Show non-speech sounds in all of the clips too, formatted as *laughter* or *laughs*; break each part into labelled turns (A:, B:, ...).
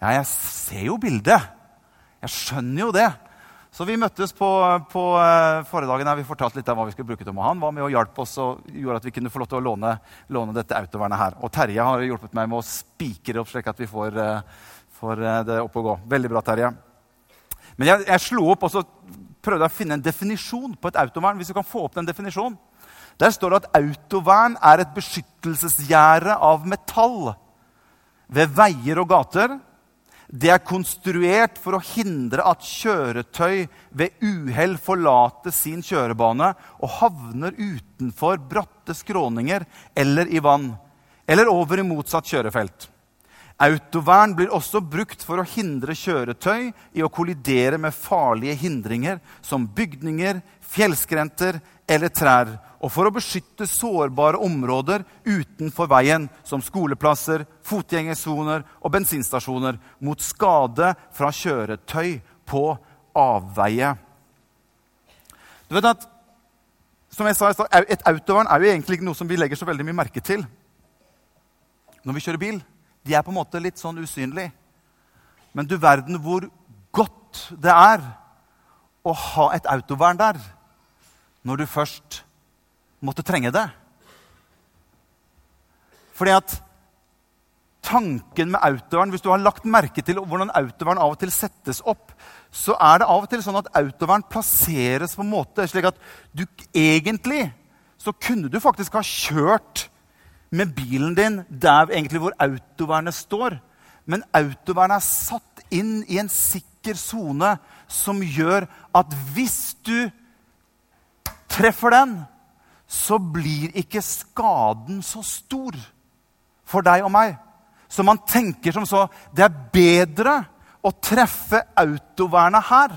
A: Ja, jeg ser jo bildet. Jeg skjønner jo det. Så vi møttes på, på uh, forrige dagen her vi fortalte litt om hva vi skulle bruke til. Han var med og hjalp oss og gjorde at vi kunne få lov til å låne, låne dette autovernet her. Og Terje har hjulpet meg med å spikre opp slik at vi får, uh, får uh, det opp og gå. Veldig bra, Terje. Men jeg, jeg slo opp og så prøvde jeg å finne en definisjon på et autovern. Hvis du kan få opp den definisjonen. Der står det at autovern er et beskyttelsesgjerde av metall ved veier og gater det er konstruert for å hindre at kjøretøy ved uhell forlater sin kjørebane og havner utenfor bratte skråninger eller i vann, eller over i motsatt kjørefelt. Autovern blir også brukt for å hindre kjøretøy i å kollidere med farlige hindringer som bygninger, fjellskrenter eller trær, og for å beskytte sårbare områder utenfor veien, som skoleplasser, fotgjengersoner og bensinstasjoner, mot skade fra kjøretøy på avveie. Du vet at, som jeg sa, Et autovern er jo egentlig ikke noe som vi legger så veldig mye merke til når vi kjører bil. De er på en måte litt sånn usynlige. Men du verden hvor godt det er å ha et autovern der når du først måtte trenge det. Fordi at tanken med autovern Hvis du har lagt merke til hvordan autovern av og til settes opp, så er det av og til sånn at autovern plasseres på en måte slik at du egentlig så kunne du faktisk ha kjørt med bilen din der egentlig hvor autovernet står. Men autovernet er satt inn i en sikker sone som gjør at hvis du treffer den, så blir ikke skaden så stor for deg og meg. Så man tenker som så det er bedre å treffe autovernet her.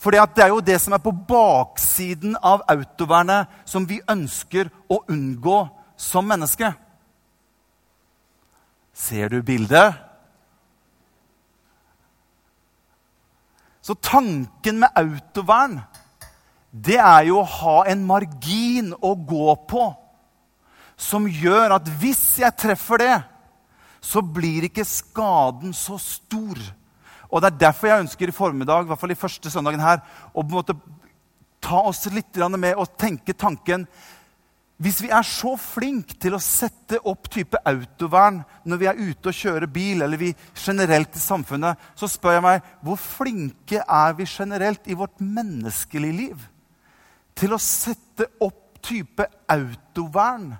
A: For det er jo det som er på baksiden av autovernet, som vi ønsker å unngå som menneske. Ser du bildet? Så tanken med autovern det er jo å ha en margin å gå på som gjør at hvis jeg treffer det, så blir ikke skaden så stor. Og Det er derfor jeg ønsker i formiddag, i hvert fall i første søndagen her, å på en måte ta oss litt med og tenke tanken Hvis vi er så flinke til å sette opp type autovern når vi er ute og kjører bil, eller vi generelt i samfunnet, så spør jeg meg hvor flinke er vi generelt i vårt menneskelige liv? til å sette opp type autovern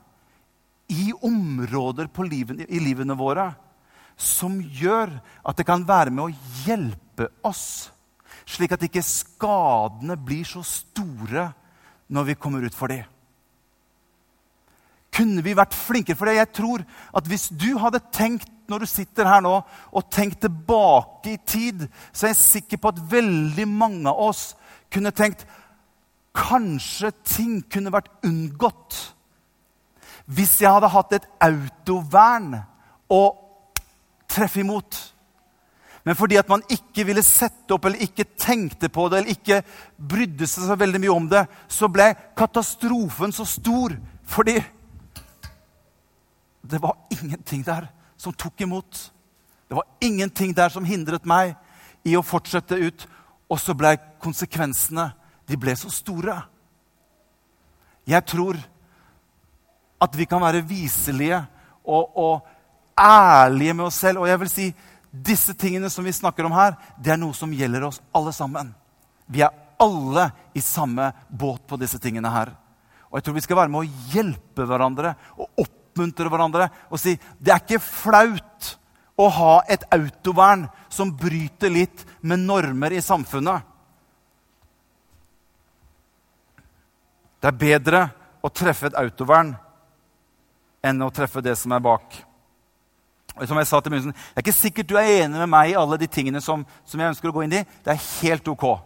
A: i områder livet, i livene våre som gjør at det kan være med å hjelpe oss, slik at ikke skadene blir så store når vi kommer ut for det. Kunne vi vært flinkere for? Jeg tror at hvis du hadde tenkt når du sitter her nå, og tenkt tilbake i tid, så er jeg sikker på at veldig mange av oss kunne tenkt Kanskje ting kunne vært unngått hvis jeg hadde hatt et autovern å treffe imot. Men fordi at man ikke ville sette opp eller ikke tenkte på det eller ikke brydde seg så veldig mye om det, så ble katastrofen så stor fordi det var ingenting der som tok imot. Det var ingenting der som hindret meg i å fortsette ut. Og så ble konsekvensene de ble så store. Jeg tror at vi kan være viselige og, og, ærlige med oss selv. Og jeg vil si disse tingene som vi snakker om her, det er noe som gjelder oss alle sammen. Vi er alle i samme båt på disse tingene her. Og jeg tror vi skal være med å hjelpe hverandre og oppmuntre hverandre og si det er ikke flaut å ha et autovern som bryter litt med normer i samfunnet. Det er bedre å treffe et autovern enn å treffe det som er bak. Og som jeg sa til begynnelsen, Det er ikke sikkert du er enig med meg i alle de tingene som, som jeg ønsker å gå inn i. Det er helt ok.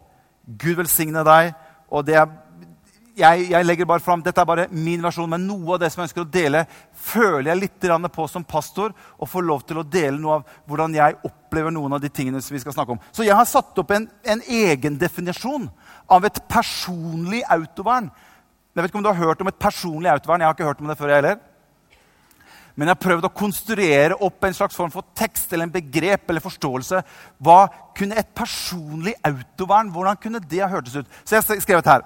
A: Gud velsigne deg. og det er, jeg, jeg, legger bare fram, Dette er bare min versjon, men noe av det som jeg ønsker å dele, føler jeg litt på som pastor. Og får lov til å dele noe av hvordan jeg opplever noen av de tingene som vi skal snakke om. Så jeg har satt opp en, en egen definisjon av et personlig autovern jeg vet ikke om du har hørt om et personlig autovern. Jeg har ikke hørt om det før, jeg heller. Men jeg har prøvd å konstruere opp en slags form for tekst eller en begrep eller forståelse. Hva kunne et personlig autovern hvordan kunne det ha hørtes ut? Så jeg har skrevet her.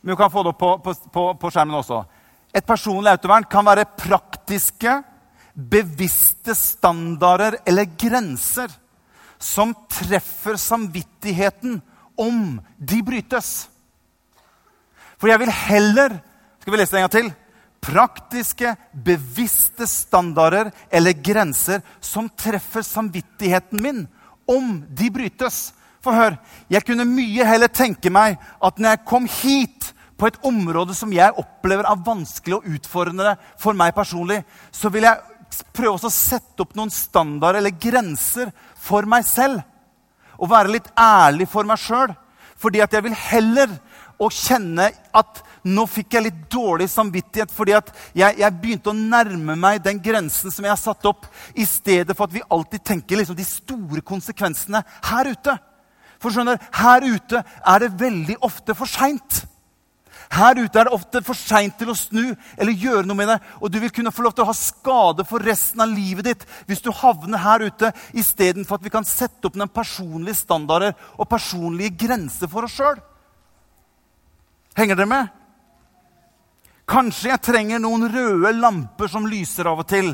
A: Men vi kan få det opp på, på, på skjermen også. Et personlig autovern kan være praktiske, bevisste standarder eller grenser som treffer samvittigheten om de brytes. For jeg vil heller Skal vi lese det en gang til? praktiske, bevisste standarder eller grenser som treffer samvittigheten min, om de brytes. For hør, jeg kunne mye heller tenke meg at når jeg kom hit, på et område som jeg opplever er vanskelig og utfordrende for meg personlig, så vil jeg prøve å sette opp noen standarder eller grenser for meg selv. Og være litt ærlig for meg sjøl. Fordi at jeg vil heller å kjenne at nå fikk jeg litt dårlig samvittighet fordi at jeg, jeg, begynte å nærme meg den grensen som jeg har satt opp, i stedet for at vi alltid tenker liksom de store konsekvensene her ute. For skjønner, Her ute er det veldig ofte for seint. Her ute er det ofte for seint til å snu eller gjøre noe med det. Og du vil kunne få lov til å ha skade for resten av livet ditt hvis du havner her ute istedenfor at vi kan sette opp noen personlige standarder og personlige grenser for oss sjøl. Henger dere med? Kanskje jeg trenger noen røde lamper som lyser av og til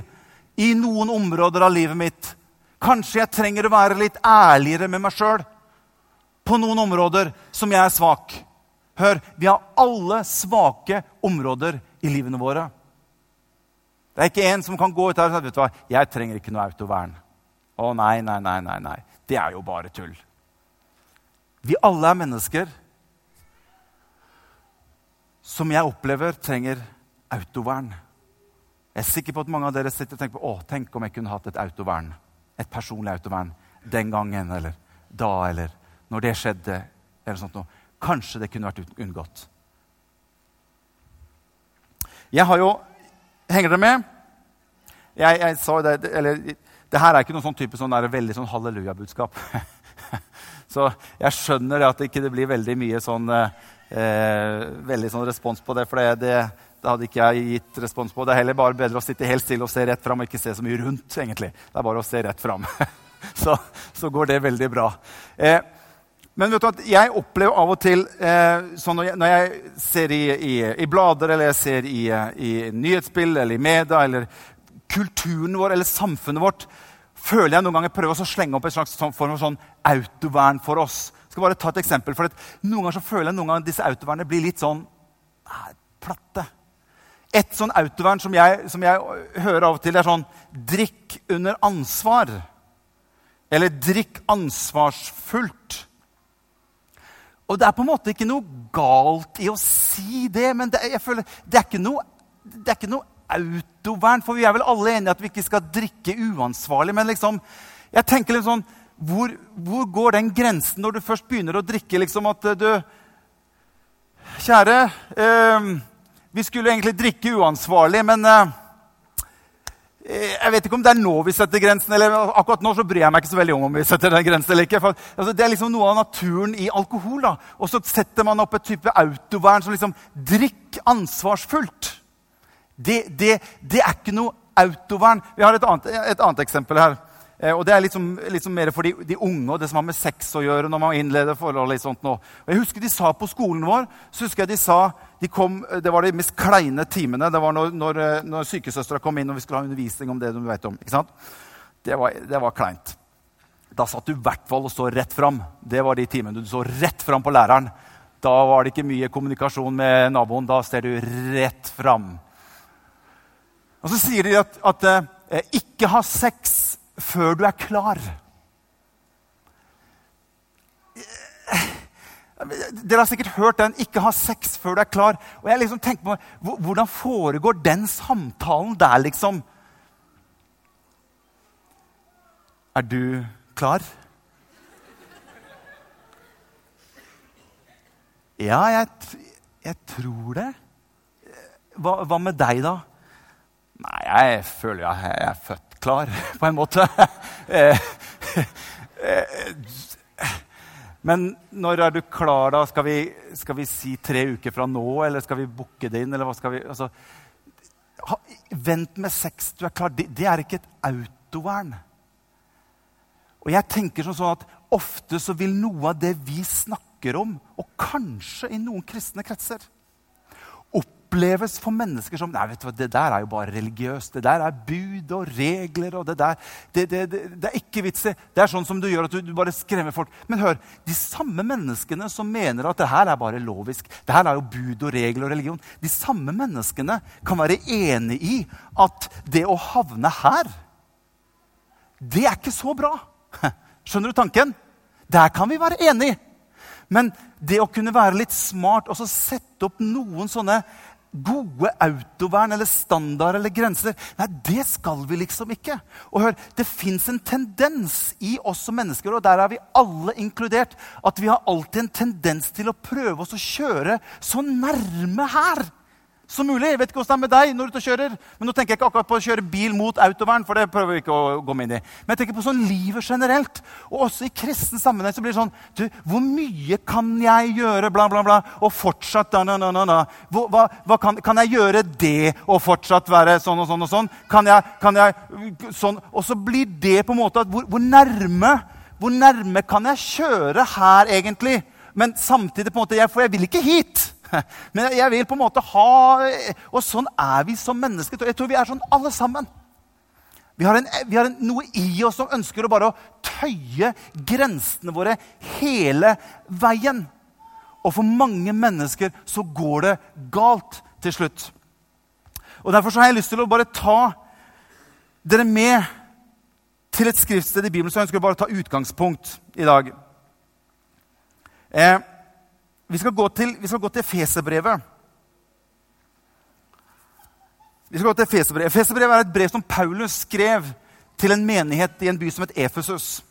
A: i noen områder av livet mitt. Kanskje jeg trenger å være litt ærligere med meg sjøl på noen områder som jeg er svak. Hør, vi har alle svake områder i livene våre. Det er ikke en som kan gå ut her og si vet du hva, jeg trenger ikke noe autovern. Å nei, nei, nei, nei, nei. Det er jo bare tull. Vi alle er mennesker som jeg opplever trenger autovern. Jeg er sikker på at mange av dere sitter og tenker på å, tenk om jeg kunne hatt et autovern. Et personlig autovern den gangen eller da eller når det skjedde. eller sånt noe. Kanskje det kunne vært unngått. Jeg har jo Henger dere med? Jeg, jeg sa det, eller, det her er ikke noen sånn type sånn der, veldig sånn hallelujabudskap. *laughs* Så jeg skjønner at det ikke blir veldig mye sånn eh, eh, veldig sånn respons på det. For det, det, det, hadde ikke jeg gitt respons på. Det er heller bare bedre å sitte helt stille og se rett fram og ikke se så mye rundt. egentlig. Det er bare å se rett fram. *laughs* så, så, går det veldig bra. Eh, men vet du at jeg opplever av og til eh, sånn når, jeg, når jeg, ser i, i, i, blader eller jeg ser i, i nyhetsspill eller i media eller kulturen vår eller samfunnet vårt, føler jeg noen ganger prøver å slenge opp en slags sånn form for sånn autovern for oss Jeg skal bare ta et eksempel. for Noen ganger så føler jeg noen ganger disse autovernene blir litt sånn nei, platte. Et sånn autovern som jeg, som jeg hører av og til, er sånn Drikk under ansvar. Eller drikk ansvarsfullt. Og det er på en måte ikke noe galt i å si det, men det, jeg føler, det, er, ikke noe, det er ikke noe autovern. For vi er vel alle enige at vi ikke skal drikke uansvarlig. Men liksom, jeg tenker litt sånn hvor, hvor, går den grensen når du først begynner å drikke? liksom At eh, du Kjære, eh, vi skulle egentlig drikke uansvarlig, men eh, jeg vet ikke om det er nå vi setter grensen. eller Akkurat nå så bryr jeg meg ikke så veldig om om vi setter den grensen eller ikke. For, altså, det er liksom noe av naturen i alkohol. da. Og så setter man opp et type autovern som liksom Drikk ansvarsfullt. Det, det, det er ikke noe autovern. Vi har et annet, et annet eksempel her. Eh, og Det er liksom, liksom mer for de, de, unge og det som har med sex å gjøre. når man innleder forhold og sånt nå. Og jeg husker De sa på skolen vår så husker jeg de sa, de kom, Det var de mest kleine timene. Det var når, når, eh, når sykesøstera kom inn og vi skulle ha undervisning om det du vet om. ikke sant? Det var, det var kleint. Da satt du i hvert fall og så rett fram. Det var de timene du så rett fram på læreren. Da var det ikke mye kommunikasjon med naboen. Da ser du rett fram. Og så sier de at, at eh, ikke ha sex før du er klar. Dere har sikkert hørt den 'ikke ha sex før du er klar'. Og jeg liksom tenker på, Hvordan foregår den samtalen der, liksom? Er du klar? Ja, jeg, jeg tror det. Hva, hva, med deg, da? Nei, jeg føler jeg, jeg er født klar, *laughs* på en måte. Eh, eh, men når er du klar, da? Skal vi, skal vi, si tre uker fra nå, eller skal vi booke det inn? eller hva skal vi... Altså, ha, Vent med sex, du er klar. Det, det er ikke et autovern. Og jeg tenker sånn at Ofte så vil noe av det vi snakker om, og kanskje i noen kristne kretser, oppleves for mennesker som Nei, vet du hva, det der er jo bare religiøst. Det der er bud og regler. og Det der, det, det, det, det er ikke vits i. Det er sånn som du gjør at du, du, bare skremmer folk. Men hør, de samme menneskene som mener at det her er bare lovisk, det her er jo bud og regler og religion, de samme menneskene kan være enig i at det å havne her, det er ikke så bra. *laughs* Skjønner du tanken? Der kan vi være enige. Men det å kunne være litt smart og så sette opp noen sånne gode autovern eller standard eller grenser Nei, det skal vi liksom ikke. Og hør, Det fins en tendens i oss som mennesker, og der er vi alle inkludert, at vi har alltid en tendens til å prøve oss å kjøre så nærme her som mulig. Jeg vet ikke hvordan det er med deg når du er kjører. Men nå tenker jeg ikke akkurat på å kjøre bil mot autovern. for det prøver vi ikke å gå inn i. Men jeg tenker på sånn livet generelt. Og også i kristen sammenheng så blir det sånn du, Hvor mye kan jeg gjøre, bla, bla, bla, og fortsatt da, na, na, na, na. Hva, hva kan, kan, jeg gjøre det og fortsatt være sånn og sånn og sånn? Kan jeg, kan jeg sånn? Og så blir det på en måte at hvor, hvor nærme hvor nærme kan jeg kjøre her, egentlig? Men samtidig på en måte, For jeg vil ikke hit. *laughs* Men jeg vil på en måte ha Og sånn er vi som mennesker. Jeg tror vi er sånn alle sammen. Vi har, en, vi har en, noe i oss som ønsker å bare tøye grensene våre hele veien. Og for mange mennesker så går det galt til slutt. Og Derfor så har jeg lyst til å bare ta dere med til et skriftsted i Bibelen. Så jeg ønsker å bare ta utgangspunkt i dag. Eh, vi skal gå til, vi skal gå til Feserbrevet. Vi skal gå til Feserbrevet. Feserbrevet er et brev som Paulus skrev til en menighet i en by som het Efesus.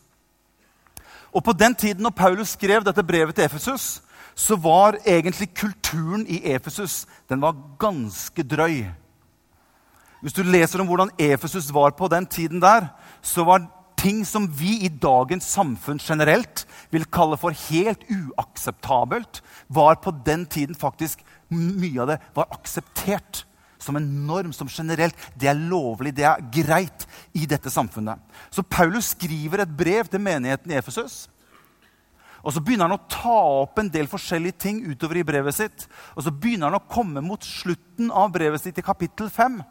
A: Og På den tiden når Paulus skrev dette brevet til Efesus, så var egentlig kulturen i Efesus ganske drøy. Hvis du leser om hvordan Efesus var på den tiden der, så var ting som vi i dagens samfunn generelt vil kalle for helt uakseptabelt, var på den tiden faktisk mye av det var akseptert som en norm, som generelt det er lovlig, det er greit i dette samfunnet. Så Paulus skriver et brev til menigheten i Efesus. Og så begynner han å ta opp en del forskjellige ting utover i brevet sitt. Og så begynner han å komme mot slutten av brevet sitt i kapittel 5.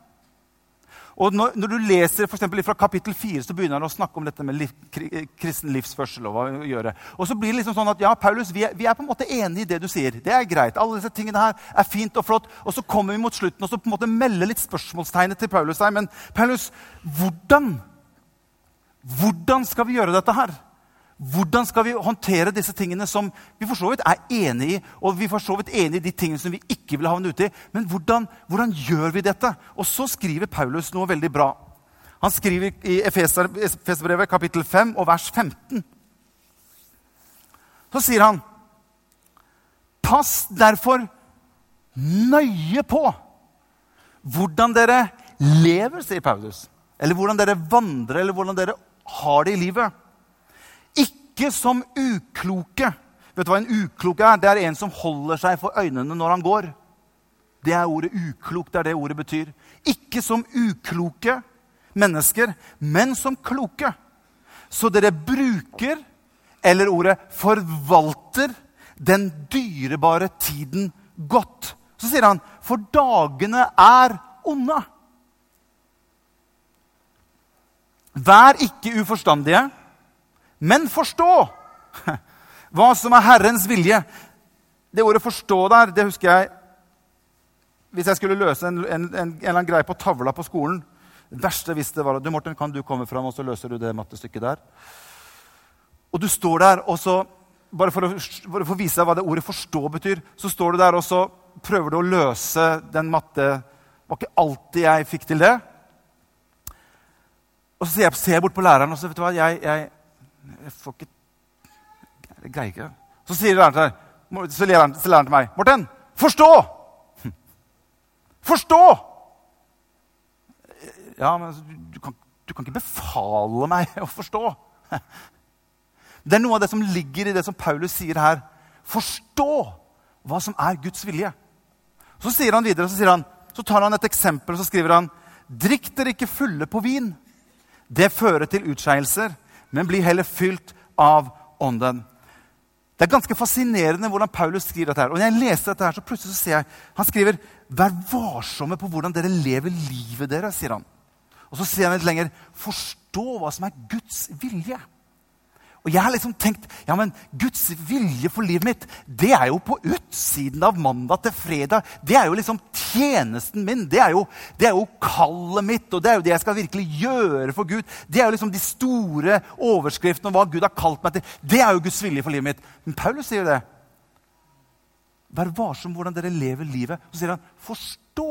A: Og når, når, du leser for fra kapittel 4, så begynner han å snakke om dette med liv, kristen livsførsel. Og hva å gjøre. Og så blir det liksom sånn at ja, Paulus, vi er, vi er, på en måte enig i det du sier. Det er greit. Alle disse tingene her er fint og flott. Og så kommer vi mot slutten og så på en måte melder litt spørsmålstegnet til Paulus her. Men Paulus, hvordan? Hvordan skal vi gjøre dette her? Hvordan skal vi håndtere disse tingene som vi for så vidt er enig i, og vi for så vidt enig i de tingene som vi ikke vil havne uti? Men hvordan, hvordan, gjør vi dette? Og så skriver Paulus noe veldig bra. Han skriver i Efeserbrevet kapittel 5 og vers 15. Så sier han Pass derfor nøye på hvordan dere lever, sier Paulus. Eller hvordan dere vandrer, eller hvordan dere har det i livet ikke som ukloke. Vet du hva en uklok er? Det er en som holder seg for øynene når han går. Det er ordet uklok. Det er det ordet betyr. Ikke som ukloke mennesker, men som kloke. Så dere bruker, eller ordet forvalter, den dyrebare tiden godt. Så sier han, for dagene er onde. Vær ikke uforstandige men forstå *laughs* hva som er Herrens vilje. Det ordet 'forstå' der, det husker jeg Hvis jeg skulle løse en, en, en, en eller annen greie på tavla på skolen Det verste jeg visste, var at du, Morten, kan du komme fram, og så løser du det mattestykket der. Og du står der, og så Bare for å, for å vise deg hva det ordet 'forstå' betyr, så står du der og så prøver du å løse den matte Det var ikke alltid jeg fikk til det. Og så ser jeg, ser jeg bort på læreren, og så vet du hva, jeg, jeg jeg får ikke Jeg greier ikke. Så sier læreren til, så læreren, så læreren til meg, 'Morten, forstå!' Forstå! Ja, men du kan, du kan ikke befale meg *laughs* å forstå. Det er noe av det som ligger i det som Paulus sier her. Forstå hva som er Guds vilje. Så sier han videre så sier han, så tar han et eksempel og så skriver han, Drikk dere ikke fulle på vin. Det fører til utskeielser, men bli heller fylt av ånden. Det er ganske fascinerende hvordan Paulus skriver dette. her. Og når jeg leser dette, her, så plutselig så ser jeg, Han skriver 'Vær varsomme på hvordan dere lever livet deres', sier han. Og så sier han litt lenger 'Forstå hva som er Guds vilje'. Og jeg har liksom tenkt ja, men Guds vilje for livet mitt det er jo på utsiden av mandag til fredag. Det er jo liksom tjenesten min. Det er jo, jo kallet mitt, og det er jo det jeg skal virkelig gjøre for Gud. Det er jo liksom de store overskriftene om hva Gud har kalt meg til. Det er jo Guds vilje for livet mitt. Men Paulus sier jo det. Vær varsom hvordan dere lever livet. Så sier han, forstå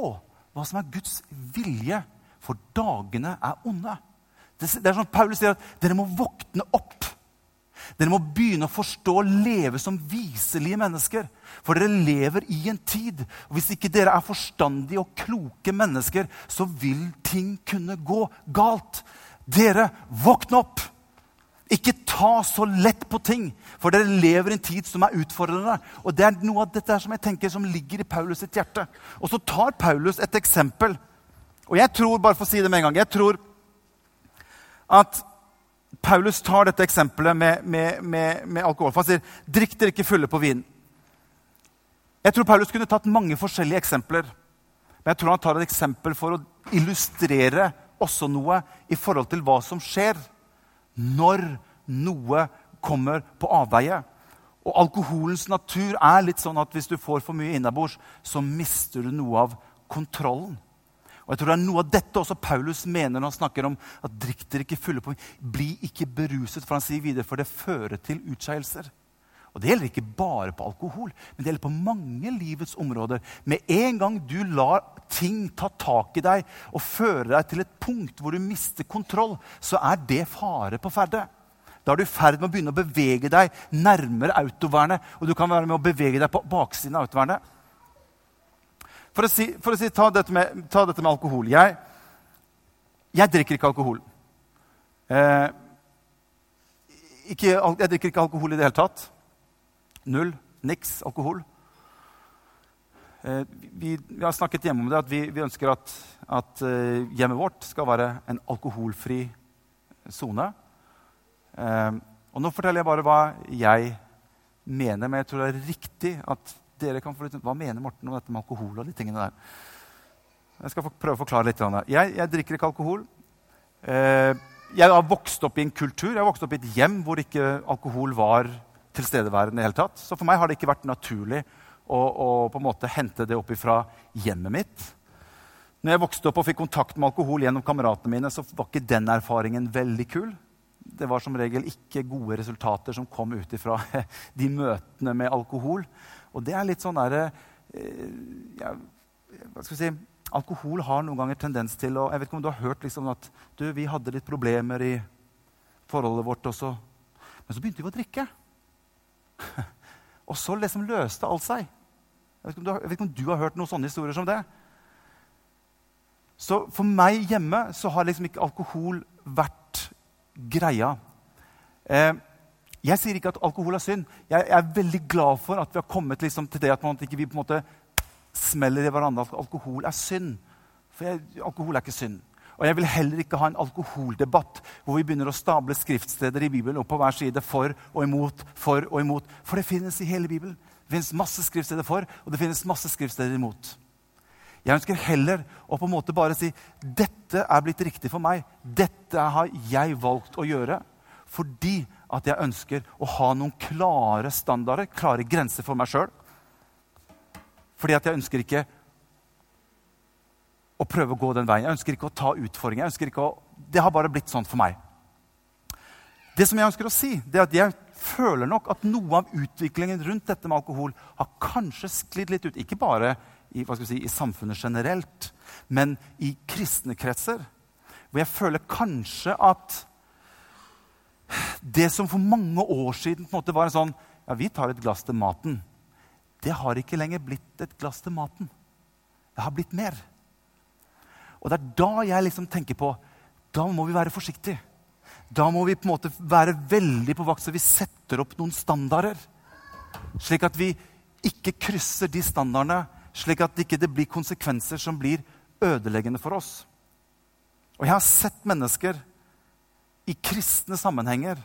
A: hva som er Guds vilje, for dagene er onde. Det er sånn Paulus sier at dere må våkne opp. Dere må begynne å forstå å leve som viselige mennesker. For dere lever i en tid. Og hvis ikke dere er forstandige og kloke mennesker, så vil ting kunne gå galt. Dere, våkne opp! Ikke ta så lett på ting, for dere lever i en tid som er utfordrende. Og Det er noe av dette som jeg tenker som ligger i Paulus sitt hjerte. Og så tar Paulus et eksempel. Og jeg tror, bare for å si det med en gang, jeg tror at Paulus tar dette eksempelet med, med, med, med alkohol. Han sier, 'Drikk dere ikke fulle på vin'. Jeg tror Paulus kunne tatt mange forskjellige eksempler. Men jeg tror han tar et eksempel for å illustrere også noe i forhold til hva som skjer når noe kommer på avveie. Og alkoholens natur er litt sånn at hvis du får for mye innabords, så mister du noe av kontrollen. Og jeg tror det er Noe av dette også Paulus mener når han snakker om at drikk dere ikke fulle på Bli ikke beruset, for han sier videre, for det fører til utskeielser. Og Det gjelder ikke bare på alkohol, men det gjelder på mange livets områder. Med en gang du lar ting ta tak i deg og føre deg til et punkt hvor du mister kontroll, så er det fare på ferde. Da er du i ferd med å begynne å bevege deg nærmere autovernet. Og du kan være med å bevege deg på baksiden av autovernet. For å, si, for å si, ta, dette med, ta, dette med, alkohol. Jeg, jeg drikker ikke alkohol. Eh, ikke, jeg drikker ikke alkohol i det hele tatt. Null. Niks alkohol. Eh, vi, vi, har snakket hjemme om det, at vi, vi ønsker at, at uh, hjemmet vårt skal være en alkoholfri sone. Eh, og nå forteller jeg bare hva jeg mener, men jeg tror det er riktig at dere kan få litt, Hva mener Morten om dette med alkohol og de tingene der? Jeg skal prøve å forklare litt. Jeg, jeg drikker ikke alkohol. Eh, jeg har vokst opp i en kultur, jeg har vokst opp i et hjem hvor ikke alkohol var tilstedeværende. i hele tatt. Så for meg har det ikke vært naturlig å, å på en måte hente det opp fra hjemmet mitt. Når jeg vokste opp og fikk kontakt med alkohol gjennom kameratene mine, så var ikke den erfaringen veldig kul. Det var som regel ikke gode resultater som kom ut ifra *laughs* de møtene med alkohol. Og det er litt sånn derre eh, ja, Hva skal vi si Alkohol har noen ganger tendens til å Jeg vet ikke om du har hørt liksom at du, vi hadde litt problemer i forholdet vårt, også. men så begynte vi å drikke. *laughs* og så liksom løste alt seg. Jeg vet, har, jeg vet, ikke om du har hørt noen sånne historier som det. Så for meg hjemme så har liksom ikke alkohol vært greia. Eh, jeg sier ikke at alkohol er synd. Jeg, er veldig glad for at vi har kommet liksom til det at man ikke vi på en måte smeller i hverandre at alkohol er synd. For jeg, alkohol er ikke synd. Og jeg vil heller ikke ha en alkoholdebatt hvor vi begynner å stable skriftsteder i Bibelen opp på hver side for og imot, for og imot. For det finnes i hele Bibelen. Det finnes masse skriftsteder for, og det finnes masse skriftsteder imot. Jeg ønsker heller å på en måte bare si dette er blitt riktig for meg. Dette har jeg valgt å gjøre fordi at jeg ønsker å ha noen klare standarder, klare grenser for meg sjøl. Fordi at jeg ønsker ikke å prøve å gå den veien. Jeg ønsker ikke å ta utfordringer. Jeg ønsker ikke å, det har bare blitt sånn for meg. Det som jeg ønsker å si, det er at jeg føler nok at noe av utviklingen rundt dette med alkohol har kanskje sklidd litt ut. Ikke bare i, si, i samfunnet generelt, men i kristne kretser. Hvor jeg føler kanskje at det som for mange år siden på en måte var en sånn Ja, vi tar et glass til maten. Det har ikke lenger blitt et glass til maten. Det har blitt mer. Og det er da jeg liksom tenker på Da må vi være forsiktige. Da må vi på en måte være veldig på vakt, så vi setter opp noen standarder. Slik at vi ikke krysser de standardene slik at det ikke blir konsekvenser som blir ødeleggende for oss. Og jeg har sett mennesker i kristne sammenhenger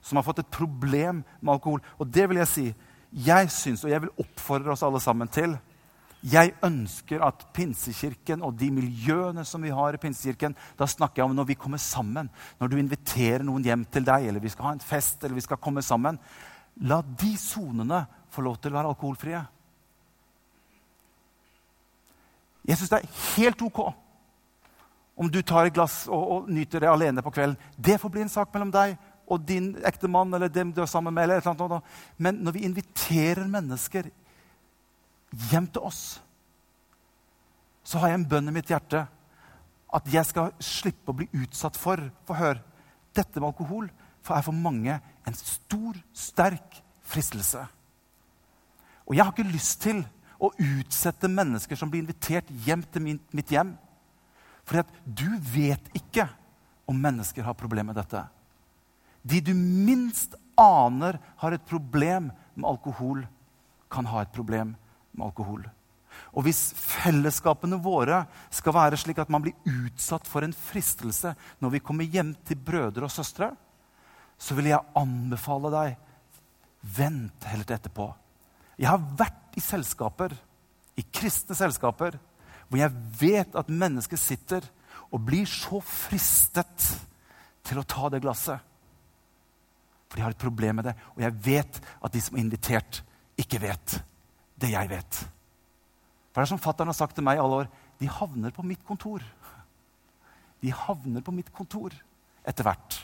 A: som har fått et problem med alkohol. Og det vil jeg si, jeg syns, og jeg vil oppfordre oss alle sammen til Jeg ønsker at Pinsekirken og de miljøene som vi har i Pinsekirken Da snakker jeg om når vi kommer sammen. Når du inviterer noen hjem til deg, eller vi skal ha en fest, eller vi skal komme sammen. La de sonene få lov til å være alkoholfrie. Jeg syns det er helt ok om du tar et glass og, og, nyter det alene på kvelden. Det får bli en sak mellom deg og din ektemann eller dem du er sammen med. eller et eller annet. Men når vi inviterer mennesker hjem til oss, så har jeg en bønn i mitt hjerte at jeg skal slippe å bli utsatt for For hør, dette med alkohol for er for mange en stor, sterk fristelse. Og jeg har ikke lyst til å utsette mennesker som blir invitert hjem til mitt hjem. For du vet ikke om mennesker har problemer med dette. De du minst aner har et problem med alkohol, kan ha et problem med alkohol. Og hvis fellesskapene våre skal være slik at man blir utsatt for en fristelse når vi kommer hjem til brødre og søstre, så vil jeg anbefale deg vent heller til etterpå. Jeg har vært i selskaper, i kristne selskaper, hvor jeg vet at mennesker sitter og blir så fristet til å ta det glasset. For de har et problem med det. Og jeg vet at de som er invitert, ikke vet det jeg vet. For det er som fattern har sagt til meg i alle år de havner på mitt kontor. De havner på mitt kontor etter hvert.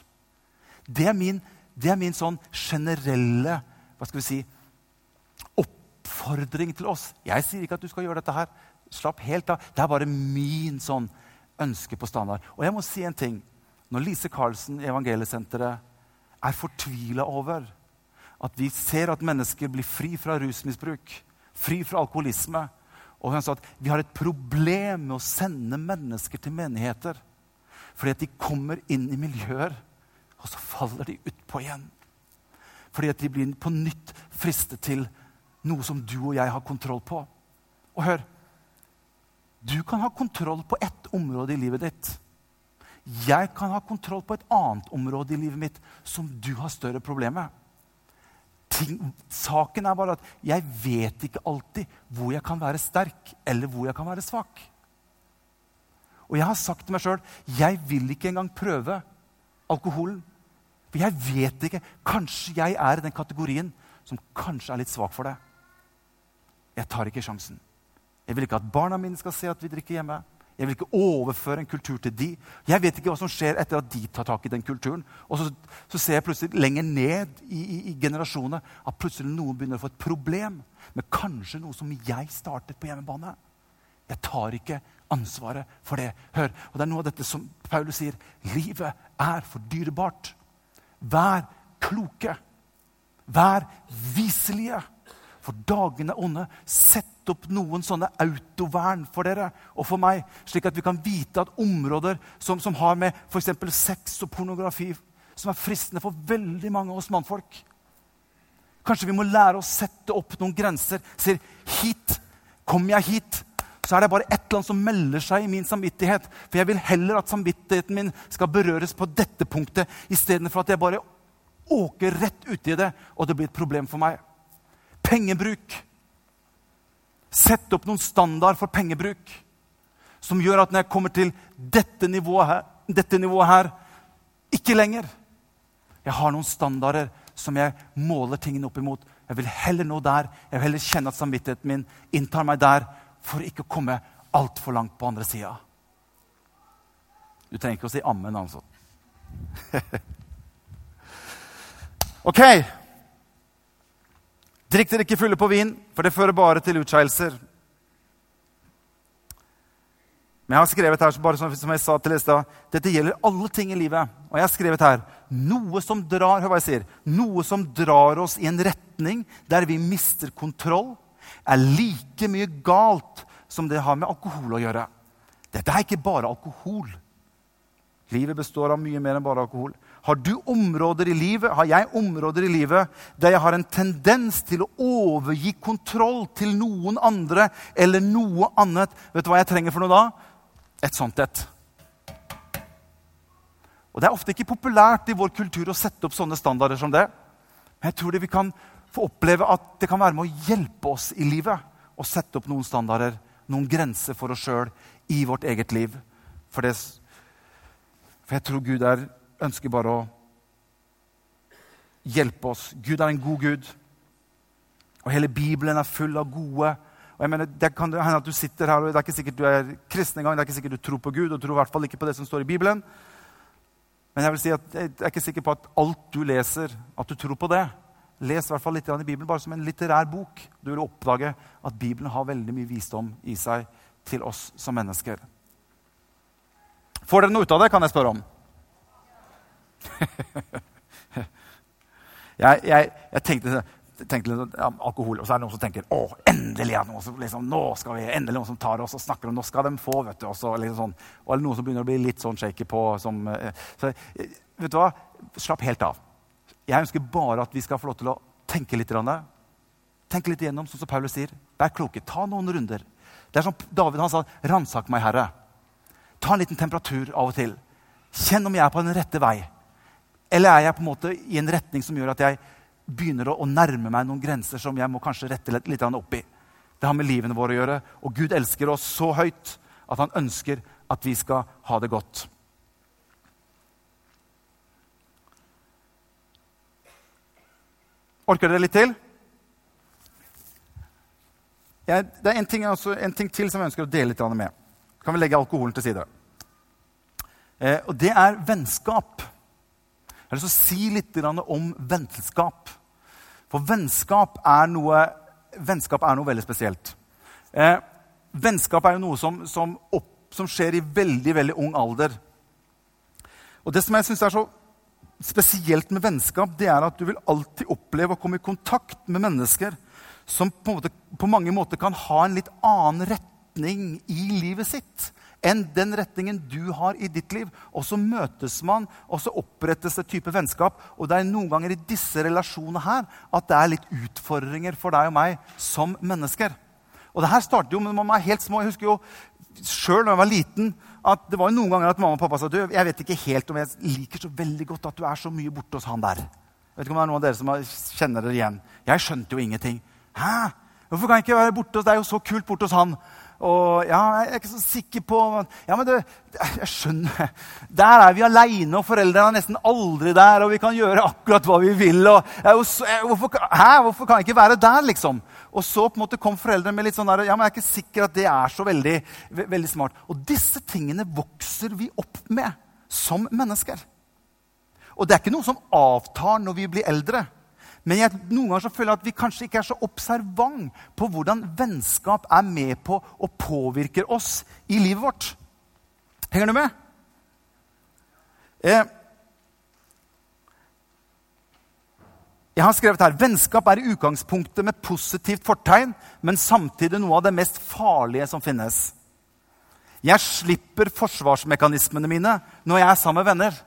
A: Det er min, det er min sånn generelle hva skal vi si, oppfordring til oss. Jeg sier ikke at du skal gjøre dette her. Slapp helt av. Det er bare min sånn ønske på standard. Og jeg må si en ting. Når Lise Karlsen i Evangeliesenteret er fortvila over at vi ser at mennesker blir fri fra rusmisbruk, fri fra alkoholisme, og hun sa at vi har et problem med å sende mennesker til menigheter fordi at de kommer inn i miljøer, og så faller de utpå igjen. Fordi at de blir på nytt fristet til noe som du og jeg har kontroll på. Og hør Du kan ha kontroll på ett område i livet ditt. Jeg kan ha kontroll på et annet område i livet mitt som du har større problemer med. Ting, saken er bare at jeg vet ikke alltid hvor jeg kan være sterk, eller hvor jeg kan være svak. Og jeg har sagt til meg sjøl jeg vil ikke engang prøve alkoholen. For jeg vet ikke. Kanskje jeg er i den kategorien som kanskje er litt svak for det. Jeg tar ikke sjansen. Jeg vil ikke at barna mine skal se at vi drikker hjemme. Jeg vil ikke overføre en kultur til de. Jeg vet ikke hva som skjer etter at de tar tak i den kulturen. Og så, så ser jeg plutselig lenger ned i, i, i generasjonene at plutselig noen begynner å få et problem med kanskje noe som jeg startet på hjemmebane. Jeg tar ikke ansvaret for det. Hør, og det er noe av dette som Paulus sier. Livet er for dyrebart. Vær kloke. Vær viselige. For dagene er onde. Sett opp noen sånne autovern for dere og for meg, slik at vi kan vite at områder som, som har med f.eks. sex og pornografi som er fristende for veldig mange av oss mannfolk Kanskje vi må lære å sette opp noen grenser. Sier hit. Kommer jeg hit, så er det bare et eller annet som melder seg i min samvittighet. For jeg vil heller at samvittigheten min skal berøres på dette punktet, istedenfor at jeg bare åker rett uti det, og det blir et problem for meg. Pengebruk. Sett opp noen standard for pengebruk som gjør at når jeg kommer til dette nivået her, dette nivået her ikke lenger. Jeg har noen standarder som jeg måler tingene opp imot. Jeg vil heller nå der. Jeg vil heller kjenne at samvittigheten min inntar meg der for ikke å komme altfor langt på andre sida. Du trenger ikke å si ammen, altså. *laughs* ok. Drikk dere ikke fulle på vin, for det fører bare til utskeielser. Men jeg har skrevet her, bare som jeg sa til i dette gjelder alle ting i livet. Og jeg har skrevet her noe som drar hør hva jeg sier, noe som drar oss i en retning der vi mister kontroll, er like mye galt som det har med alkohol å gjøre. Dette er ikke bare alkohol. Livet består av mye mer enn bare alkohol. Har du områder i livet, har jeg områder i livet der jeg har en tendens til å overgi kontroll til noen andre eller noe annet? Vet du hva jeg trenger for noe da? Et sånt et. Og Det er ofte ikke populært i vår kultur å sette opp sånne standarder som det. Men jeg tror det vi kan få oppleve at det kan være med å hjelpe oss i livet å sette opp noen standarder, noen grenser for oss sjøl i vårt eget liv. For, det, for jeg tror Gud er, ønsker bare å hjelpe oss. Gud er en god Gud. Og hele Bibelen er full av gode og jeg mener, Det kan hende at du sitter her, og det er ikke sikkert du er kristen engang. Det er ikke sikkert du tror på Gud, og tror i hvert fall ikke på det som står i Bibelen. Men jeg vil si at jeg er ikke sikker på at alt du leser, at du tror på det. Les i hvert fall litt i Bibelen, bare som en litterær bok. Du vil oppdage at Bibelen har veldig mye visdom i seg til oss som mennesker. Får dere noe ut av det, kan jeg spørre om? *laughs* jeg, jeg, jeg, tenkte, tenkte ja, alkohol, og så er det noen som tenker å, endelig er det noen som, liksom, nå skal vi, endelig noen som tar oss og snakker om nå skal de få. vet du, og, så, liksom sånn. og noen som begynner å bli litt sånn shaky på. Som, eh, så, eh, vet du hva? Slapp helt av. Jeg ønsker bare at vi skal få lov til å tenke litt. Tenke litt igjennom, sånn som Paulus sier. Vær kloke. Ta noen runder. Det er som David han sa, 'Ransak meg, Herre'. Ta en liten temperatur av og til. Kjenn om jeg er på den rette vei. Eller er jeg på en måte i en retning som gjør at jeg begynner å, nærme meg noen grenser som jeg må kanskje rette litt, litt opp i. Det har med livene våre å gjøre. Og Gud elsker oss så høyt at han ønsker at vi skal ha det godt. Orker dere litt til? Jeg, det er en ting, altså, en ting, til som jeg ønsker å dele litt med. Kan vi legge alkoholen til side? Eh, og det er vennskap. Jeg har lyst til å si litt om vennskap. For vennskap er noe, vennskap er noe veldig spesielt. Eh, vennskap er jo noe som, som, opp, som, skjer i veldig, veldig ung alder. Og det som jeg syns er så spesielt med vennskap, det er at du vil alltid oppleve å komme i kontakt med mennesker som på, måte, på, mange måter kan ha en litt annen retning i livet sitt enn den retningen du har i ditt liv. Og så møtes man, og så opprettes det type vennskap. Og det er noen ganger i disse relasjonene her at det er litt utfordringer for deg og meg som mennesker. Og det her startet jo med man er helt små. Jeg husker jo sjøl da jeg var liten, at det var jo noen ganger at mamma og pappa sa du, jeg vet ikke helt om jeg liker så veldig godt at du er så mye borte hos han der. Jeg vet ikke om det er noen av dere som kjenner dere igjen. Jeg skjønte jo ingenting. Hæ? Hvorfor kan jeg ikke være borte hos deg? Det jo så kult borte hos han. Og ja, jeg er ikke så sikker på Ja, men du, jeg skjønner Der er vi aleine, og foreldrene er nesten aldri der, og vi kan gjøre akkurat hva vi vil. Og, jeg, hvorfor, hæ? Hvorfor kan jeg ikke være der, liksom? Og så på en måte kom foreldrene med litt sånn der, ja, men jeg er ikke sikker at det er så veldig, veldig smart. Og disse tingene vokser vi opp med som mennesker. Og det er ikke noe som avtar når vi blir eldre. Men jeg, noen ganger så føler jeg at vi kanskje ikke er så observant på hvordan vennskap er med på og påvirker oss i livet vårt. Henger du med? Eh, Jeg har skrevet her, Vennskap er i utgangspunktet med positivt fortegn, men samtidig noe av det mest farlige som finnes. Jeg slipper forsvarsmekanismene mine når jeg er sammen med venner.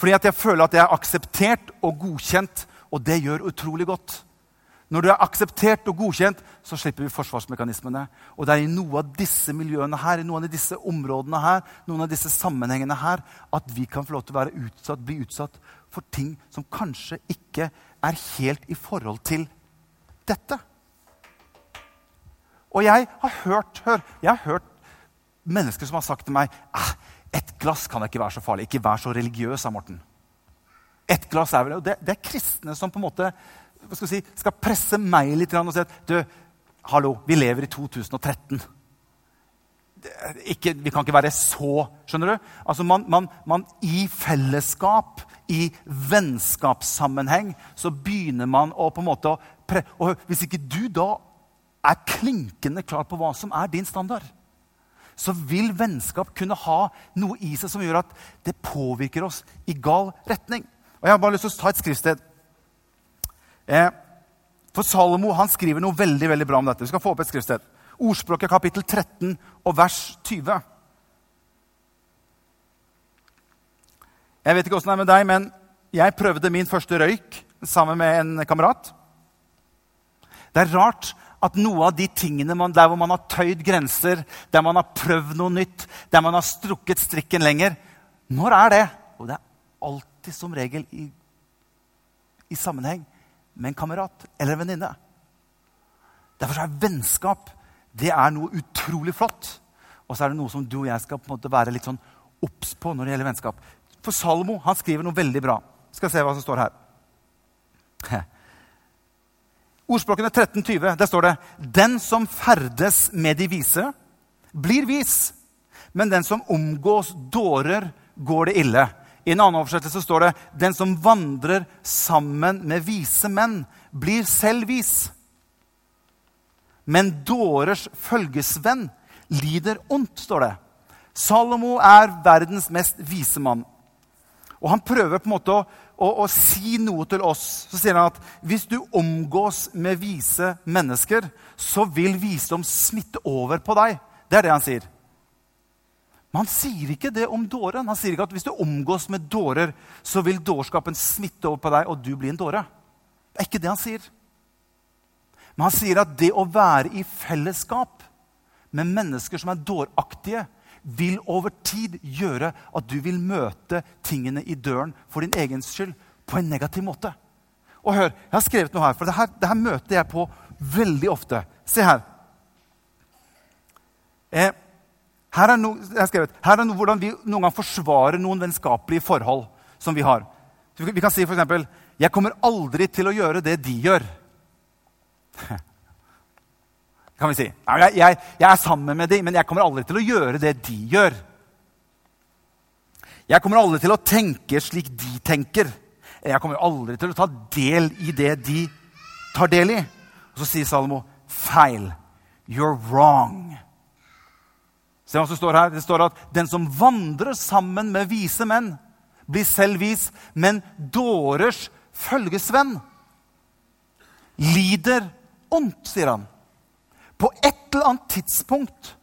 A: Fordi at jeg føler at jeg er akseptert og godkjent, og det gjør utrolig godt. Når du er akseptert og godkjent, så slipper vi forsvarsmekanismene. Og det er i noen av disse miljøene her, i noen av disse områdene her, noen av disse sammenhengene her, at vi kan få lov til å være utsatt, bli utsatt for ting som kanskje ikke er helt i forhold til dette. Og jeg har hørt, hør, jeg har hørt mennesker som har sagt til meg ah, et glass kan ikke være så farlig. Ikke vær så religiøs, sa Morten. Et glass er vel, det, det er kristne som på en måte skal, si, skal presse meg litt og si at du, hallo, vi lever i 2013 ikke, vi kan ikke være så Skjønner du? Altså man, man, man, I fellesskap, i vennskapssammenheng, så begynner man å på en måte pre og Hvis ikke du da er klinkende klar på hva som er din standard, så vil vennskap kunne ha noe i seg som gjør at det påvirker oss i gal retning. Og Jeg har bare lyst til å ta et skriftsted. Eh, for Salomo han skriver noe veldig veldig bra om dette. Vi skal få opp et skriftsted. Ordspråket kapittel 13 og vers 20. Jeg vet ikke åssen det er med deg, men jeg prøvde min første røyk sammen med en kamerat. Det er rart at noe av de tingene man, der hvor man har tøyd grenser, der man har prøvd noe nytt, der man har strukket strikken lenger Når er det? Og det er alltid som regel i, i sammenheng med en kamerat eller en venninne. Derfor er vennskap det er noe utrolig flott. Og så er det noe som du og jeg skal på en måte være litt sånn obs på når det gjelder vennskap. For Salomo han skriver noe veldig bra. Skal se hva som står her. *laughs* Ordspråkene 1320, der står det Den som ferdes med de vise, blir vis. Men den som omgås dårer, går det ille. I en annen oversettelse står det Den som vandrer sammen med vise menn, blir selv vis. Men dårers følgesvenn lider ondt, står det. Salomo er verdens mest vise mann. Og han prøver på en måte å og, og si noe til oss, så sier han at hvis du omgås med vise mennesker, så vil visdom smitte over på deg. Det er det han sier. Men han sier ikke det om dåren. Han sier ikke at hvis du omgås med dårer, så vil dårskapen smitte over på deg, og du blir en dåre. Det er ikke det han sier. Men han sier at det å være i fellesskap med mennesker som er dåraktige, vil over tid gjøre at du vil møte tingene i døren for din egen skyld på en negativ måte. Og hør, Jeg har skrevet noe her, for det her, det her møter jeg på veldig ofte. Se her. Eh, her, er no, skrevet, her er no, hvordan vi noen gang forsvarer noen vennskapelige forhold som vi har. vi kan si f.eks.: Jeg kommer aldri til å gjøre det de gjør. *laughs* kan vi si. Jeg, jeg, jeg er sammen med dem, men jeg kommer aldri til å gjøre det de gjør. Jeg kommer aldri til å tenke slik de tenker. Jeg kommer aldri til å ta del i det de tar del i. Og så sier Salomo feil. You're wrong. Se hva som står her. Det står at den som vandrer sammen med vise menn, blir selv vis, men dårers følgesvenn lider ondt, sier han. På et eller annet tidspunkt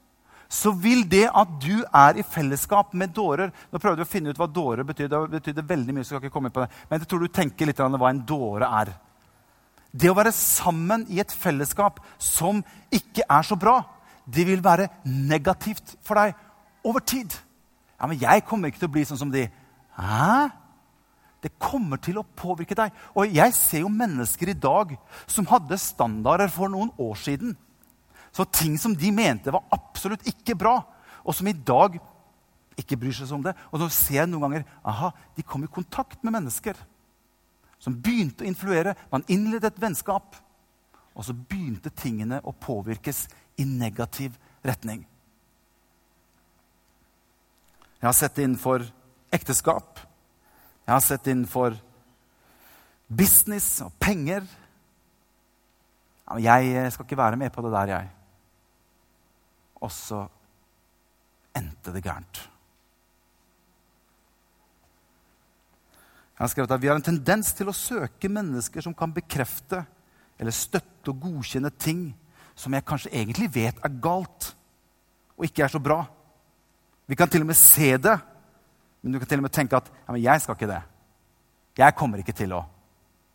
A: så vil det at du er i fellesskap med dårer Nå prøvde vi å finne ut hva dårer betyr. Det betyr veldig mye, så skal ikke komme på det. Men jeg tror du tenker litt om hva en dåre er. Det å være sammen i et fellesskap som ikke er så bra, det vil være negativt for deg over tid. Ja, men jeg kommer ikke til å bli sånn som de. Hæ? Det kommer til å påvirke deg. Og jeg ser jo mennesker i dag som hadde standarder for noen år siden så ting som de mente var absolutt ikke bra, og som i dag ikke bryr seg om det. Og så ser jeg noen ganger aha, de kom i kontakt med mennesker som begynte å influere. Man innledet et vennskap, og så begynte tingene å påvirkes i negativ retning. Jeg har sett det innenfor ekteskap. Jeg har sett det innenfor business og penger. Jeg skal ikke være med på det der, jeg. Og så endte det gærent. Jeg har skrevet at Vi har en tendens til å søke mennesker som kan bekrefte eller støtte og godkjenne ting som jeg kanskje egentlig vet er galt og ikke er så bra. Vi kan til og med se det, men du kan til og med tenke at ja, 'jeg skal ikke det'. Jeg kommer ikke til å.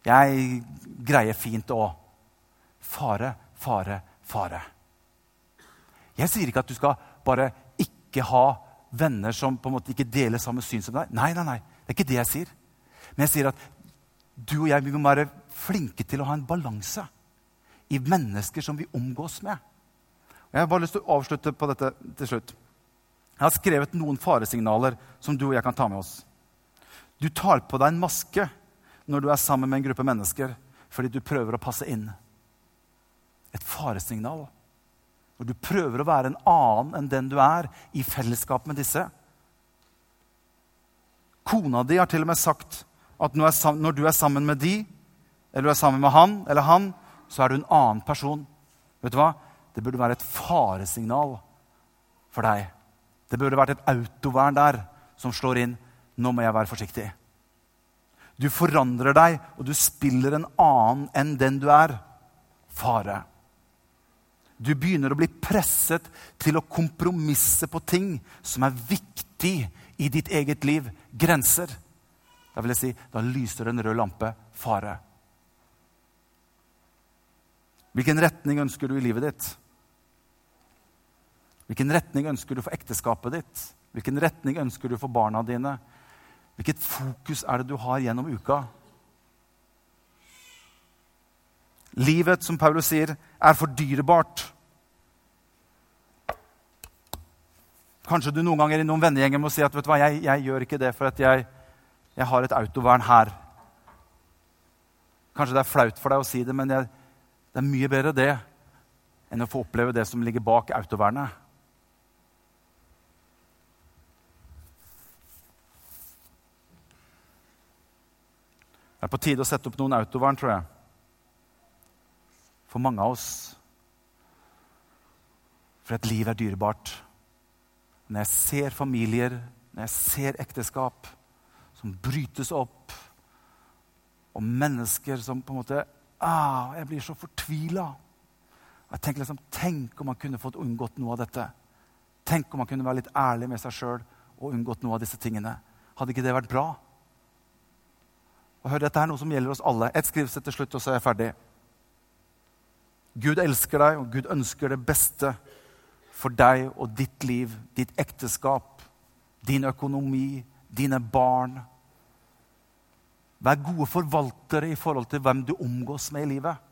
A: Jeg greier fint å. Fare, fare, fare. Jeg sier ikke at du skal bare ikke ha venner som på en måte ikke deler samme syn som deg. Nei, nei, nei. Det er ikke det jeg sier. Men jeg sier at du og jeg vi må være flinke til å ha en balanse i mennesker som vi omgås med. Og jeg har bare lyst til å avslutte på dette til slutt. Jeg har skrevet noen faresignaler som du og jeg kan ta med oss. Du tar på deg en maske når du er sammen med en gruppe mennesker fordi du prøver å passe inn. Et faresignal. Når du prøver å være en annen enn den du er, i fellesskap med disse. Kona di har til og med sagt at når du er sammen med de, eller du er sammen med han eller han, så er du en annen person. Vet du hva? Det burde være et faresignal for deg. Det burde vært et autovern der som slår inn. Nå må jeg være forsiktig. Du forandrer deg, og du spiller en annen enn den du er. Fare. Du begynner å bli presset til å kompromisse på ting som er viktig i ditt eget liv. Grenser. Da vil jeg si, da lyser en rød lampe fare. Hvilken retning ønsker du i livet ditt? Hvilken retning ønsker du for ekteskapet ditt? Hvilken retning ønsker du for barna dine? Hvilket fokus er det du har gjennom uka? Livet, som Paulus sier, er for dyrebart. Kanskje du noen ganger i noen vennegjenger må si at vet du hva, jeg, jeg gjør ikke det for at jeg, jeg, har et autovern her. Kanskje det er flaut for deg å si det, men jeg, det er mye bedre det enn å få oppleve det som ligger bak autovernet. Det er på tide å sette opp noen autovern, tror jeg. For mange av oss. For et liv er dyrebart. Når jeg ser familier, når jeg ser ekteskap som brytes opp, og mennesker som på en måte ah, Jeg blir så fortvila. Jeg liksom, Tenk om man kunne fått unngått noe av dette. Tenk om man kunne være litt ærlig med seg sjøl og unngått noe av disse tingene. Hadde ikke det vært bra? Og hør, Dette er noe som gjelder oss alle. Ett skrivsett til slutt, og så er jeg ferdig. Gud elsker deg, og Gud ønsker det beste for deg og ditt liv, ditt ekteskap, din økonomi, dine barn. Vær gode forvaltere i forhold til hvem du omgås med i livet.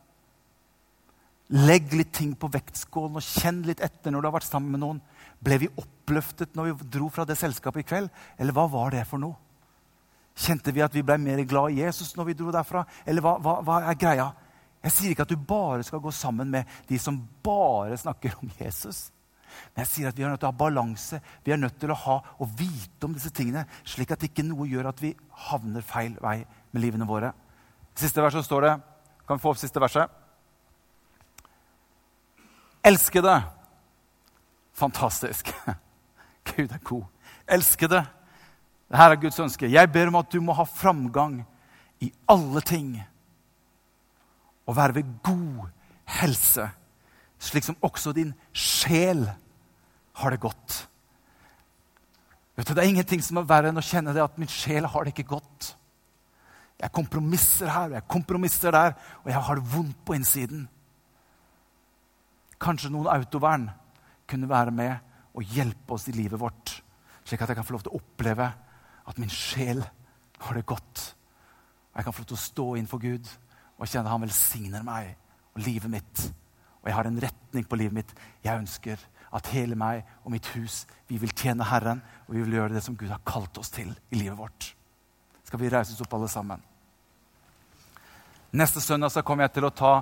A: Legg litt ting på vektskålen og kjenn litt etter når du har vært sammen med noen. Ble vi oppløftet når vi dro fra det selskapet i kveld, eller hva var det for noe? Kjente vi at vi ble mer glad i Jesus når vi dro derfra? Eller hva, hva, hva, er greia? Jeg sier ikke at du bare skal gå sammen med de som bare snakker om Jesus. Men jeg sier at vi er nødt til å ha balanse. Vi er nødt til å ha og vite om disse tingene, slik at ikke noe gjør at vi havner feil vei med livene våre. Siste verset står det Kan vi få opp siste verset? Elskede. Fantastisk. *laughs* Gud er god. Elskede. Dette er Guds ønske. Jeg ber om at du må ha framgang i alle ting. Og være ved god helse, slik som også din sjel har det godt. Vet du, Det er ingenting som er verre enn å kjenne det at min sjel har det ikke godt. Jeg kompromisser her og jeg kompromisser der, og jeg har det vondt på innsiden. Kanskje noen autovern kunne være med og hjelpe oss i livet vårt, slik at jeg kan få lov til å oppleve at min sjel har det godt. Og jeg kan få lov til å stå innenfor Gud og kjenne at han velsigner meg og livet mitt. Og jeg har en retning på livet mitt. Jeg ønsker at hele meg og mitt hus vi vil tjene Herren, og vi vil gjøre det som Gud har kalt oss til i livet vårt. Skal vi reise oss opp, alle sammen? Neste søndag så kommer jeg til å ta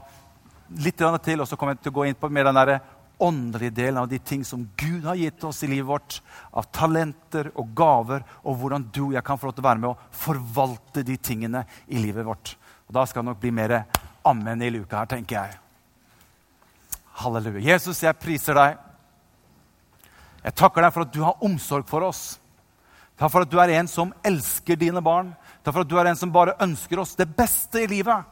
A: litt til, og så kommer jeg til å gå inn på mer den der åndelige delen av de ting som Gud har gitt oss i livet vårt, av talenter og gaver, og hvordan du og jeg kan få lov til å være med og forvalte de tingene i livet vårt. Og Da skal det nok bli mer ammen i luka her, tenker jeg. Halleluja. Jesus, jeg priser deg. Jeg takker deg for at du har omsorg for oss. Takk for at du er en som elsker dine barn. Takk for at du er en som bare ønsker oss det beste i livet.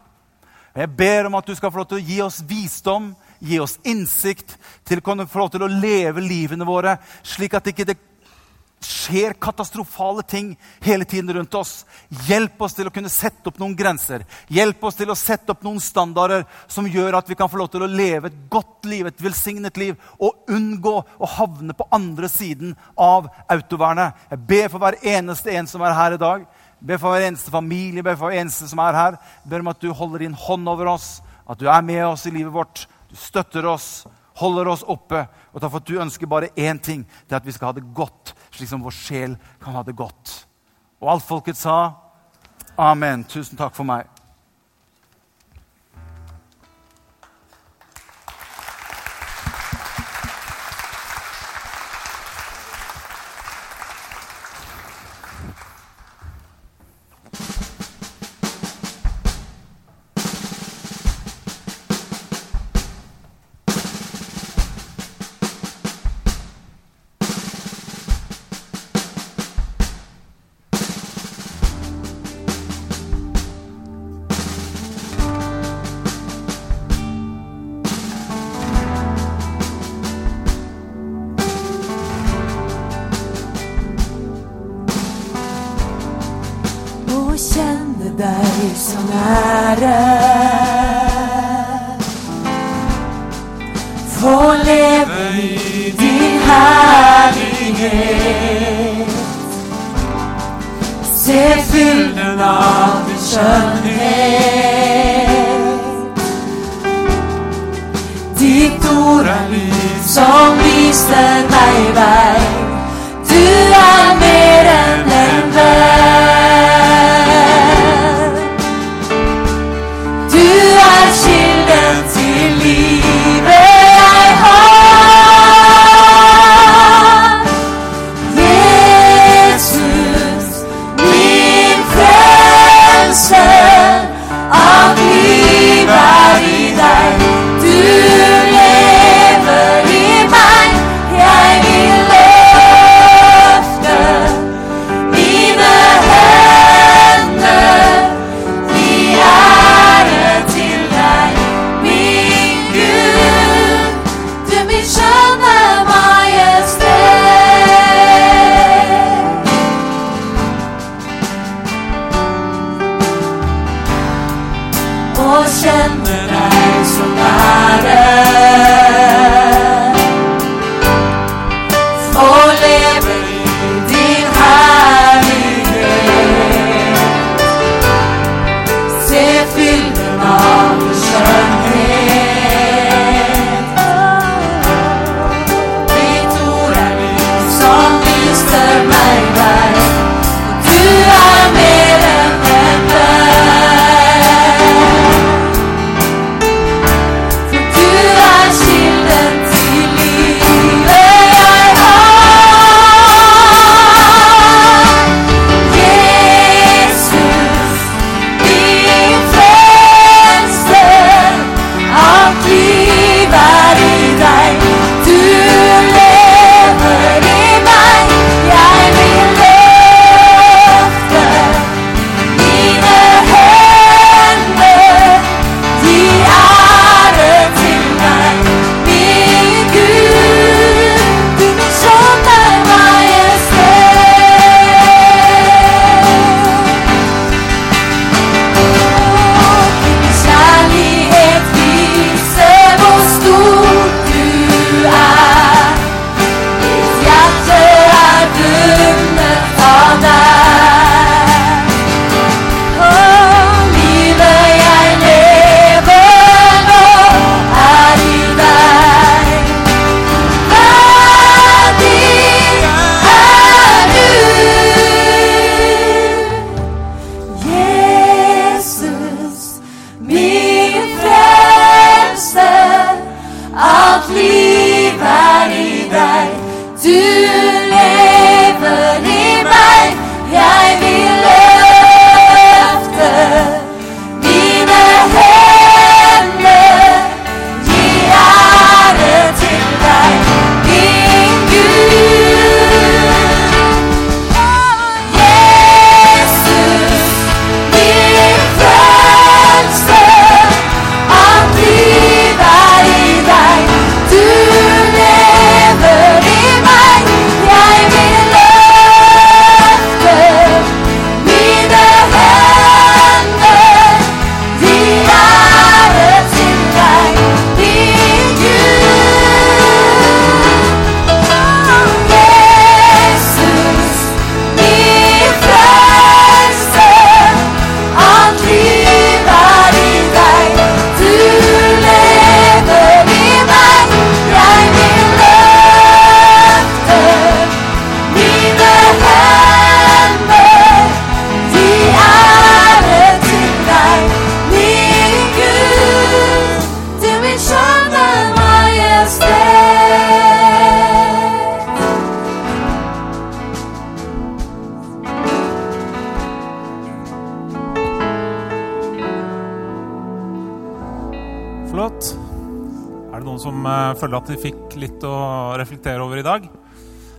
A: Jeg ber om at du skal få lov til å gi oss visdom, gi oss innsikt til å få lov til å leve livene våre slik at ikke det skjer katastrofale ting hele tiden rundt oss. Hjelp oss til å kunne sette opp noen grenser. Hjelp oss til å sette opp noen standarder som gjør at vi kan få lov til å leve et godt liv, et velsignet liv, og unngå å havne på andre siden av autovernet. Jeg ber for hver eneste en som er her i dag. Jeg ber for hver eneste familie, jeg ber for hver eneste som er her. Jeg ber om at du holder din hånd over oss, at du er med oss i livet vårt du støtter oss, holder oss oppe. Og takk for at du ønsker bare én ting. Det er at vi skal ha det godt, slik som vår sjel kan ha det godt. Og alt folket sa amen. Tusen takk for meg.
B: Herlighet. Se fylden av din skjønnhet. Ditt ord er lys som viser meg vei. Du er
C: Flott. Er det noen som eh, føler at de fikk litt å reflektere over i dag?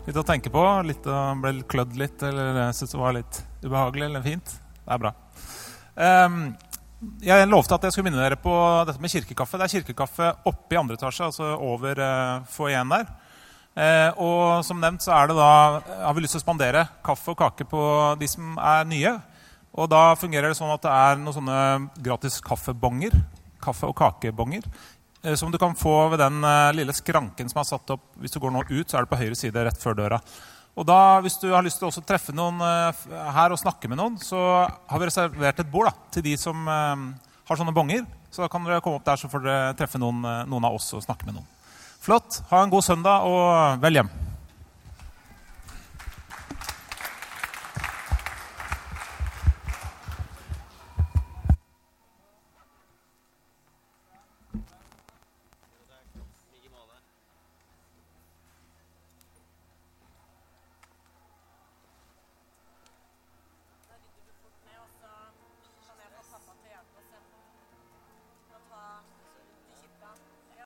C: Litt å tenke på? Litt å ble klødd litt, eller syntes det var litt ubehagelig eller fint? Det er bra. Ehm, jeg lovte at jeg skulle minne dere på dette med kirkekaffe. Det er kirkekaffe oppe i andre etasje, altså over uh, foajeen der. Eh, og som nevnt så er det da, har vi lyst til å spandere kaffe og kake på de som er nye. Og da fungerer det sånn at det er noen sånne gratis kaffebonger. Kaffe- og kakebonger. eh, Som du kan få ved den eh, lille skranken som er satt opp. Hvis du går nå ut, så er det på høyre side rett før døra. Og da, Hvis du har lyst til å treffe noen eh, her og snakke med noen, så har vi reservert et bord da, til de som har sånne bonger. Så da kan dere komme opp der, så får dere treffe noen, noen av oss og snakke med noen. Flott. Ha en god søndag, og vel hjem.